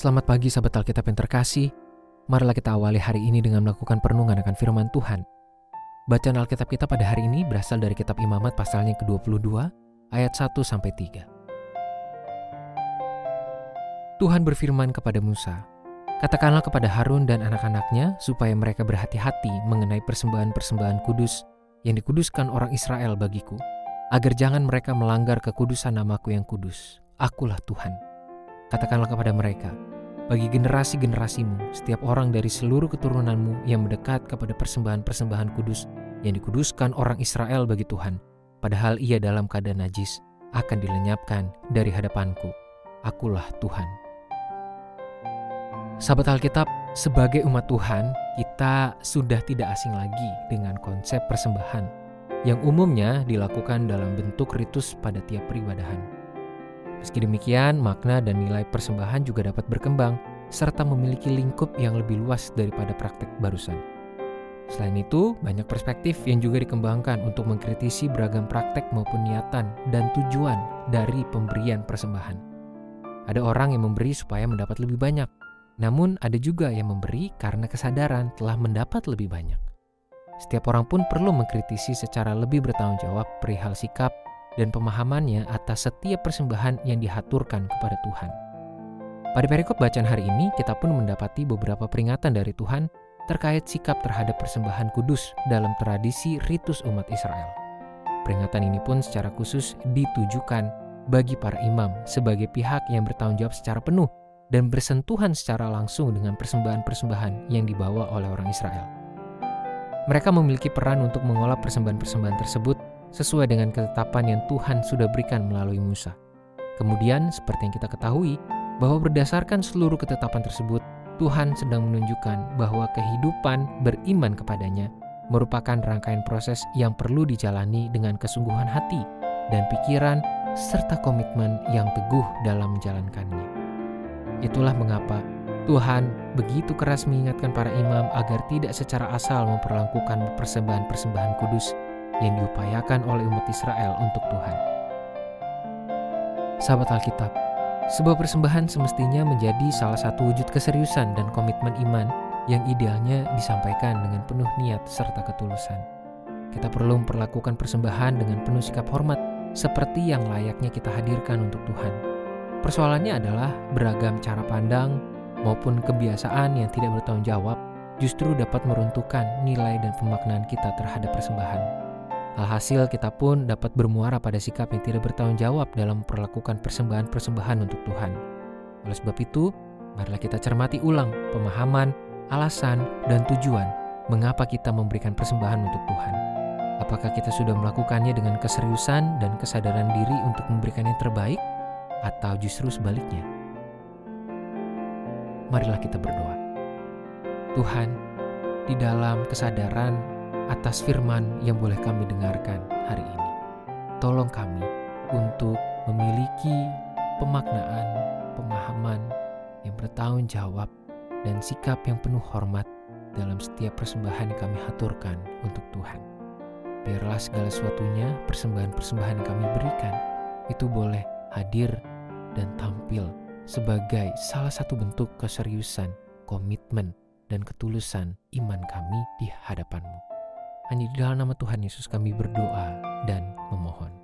Selamat pagi sahabat Alkitab yang terkasih. Marilah kita awali hari ini dengan melakukan perenungan akan firman Tuhan. Bacaan Alkitab kita pada hari ini berasal dari kitab Imamat pasalnya ke-22 ayat 1 sampai 3. Tuhan berfirman kepada Musa, Katakanlah kepada Harun dan anak-anaknya supaya mereka berhati-hati mengenai persembahan-persembahan kudus yang dikuduskan orang Israel bagiku, agar jangan mereka melanggar kekudusan namaku yang kudus. Akulah Tuhan. Katakanlah kepada mereka, bagi generasi-generasimu, setiap orang dari seluruh keturunanmu yang mendekat kepada persembahan-persembahan kudus yang dikuduskan orang Israel bagi Tuhan, padahal ia dalam keadaan najis, akan dilenyapkan dari hadapanku. Akulah Tuhan. Sahabat Alkitab, sebagai umat Tuhan, kita sudah tidak asing lagi dengan konsep persembahan yang umumnya dilakukan dalam bentuk ritus pada tiap peribadahan. Meski demikian, makna dan nilai persembahan juga dapat berkembang serta memiliki lingkup yang lebih luas daripada praktek barusan. Selain itu, banyak perspektif yang juga dikembangkan untuk mengkritisi beragam praktek maupun niatan dan tujuan dari pemberian persembahan. Ada orang yang memberi supaya mendapat lebih banyak, namun ada juga yang memberi karena kesadaran telah mendapat lebih banyak. Setiap orang pun perlu mengkritisi secara lebih bertanggung jawab perihal sikap dan pemahamannya atas setiap persembahan yang dihaturkan kepada Tuhan. Pada perikop bacaan hari ini, kita pun mendapati beberapa peringatan dari Tuhan terkait sikap terhadap persembahan kudus dalam tradisi ritus umat Israel. Peringatan ini pun secara khusus ditujukan bagi para imam sebagai pihak yang bertanggung jawab secara penuh dan bersentuhan secara langsung dengan persembahan-persembahan yang dibawa oleh orang Israel. Mereka memiliki peran untuk mengolah persembahan-persembahan tersebut sesuai dengan ketetapan yang Tuhan sudah berikan melalui Musa. Kemudian, seperti yang kita ketahui, bahwa berdasarkan seluruh ketetapan tersebut, Tuhan sedang menunjukkan bahwa kehidupan beriman kepadanya merupakan rangkaian proses yang perlu dijalani dengan kesungguhan hati dan pikiran serta komitmen yang teguh dalam menjalankannya. Itulah mengapa Tuhan begitu keras mengingatkan para imam agar tidak secara asal memperlakukan persembahan-persembahan kudus yang diupayakan oleh umat Israel untuk Tuhan. Sahabat Alkitab, sebuah persembahan semestinya menjadi salah satu wujud keseriusan dan komitmen iman yang idealnya disampaikan dengan penuh niat serta ketulusan. Kita perlu memperlakukan persembahan dengan penuh sikap hormat seperti yang layaknya kita hadirkan untuk Tuhan. Persoalannya adalah beragam cara pandang maupun kebiasaan yang tidak bertanggung jawab justru dapat meruntuhkan nilai dan pemaknaan kita terhadap persembahan. Alhasil kita pun dapat bermuara pada sikap yang tidak bertanggung jawab dalam memperlakukan persembahan-persembahan untuk Tuhan. Oleh sebab itu, marilah kita cermati ulang pemahaman, alasan, dan tujuan mengapa kita memberikan persembahan untuk Tuhan. Apakah kita sudah melakukannya dengan keseriusan dan kesadaran diri untuk memberikan yang terbaik, atau justru sebaliknya? Marilah kita berdoa. Tuhan, di dalam kesadaran atas firman yang boleh kami dengarkan hari ini. Tolong kami untuk memiliki pemaknaan, pemahaman yang bertanggung jawab, dan sikap yang penuh hormat dalam setiap persembahan yang kami haturkan untuk Tuhan. Biarlah segala sesuatunya, persembahan-persembahan kami berikan, itu boleh hadir dan tampil sebagai salah satu bentuk keseriusan, komitmen, dan ketulusan iman kami di hadapanmu. Hanya di dalam nama Tuhan Yesus kami berdoa dan memohon.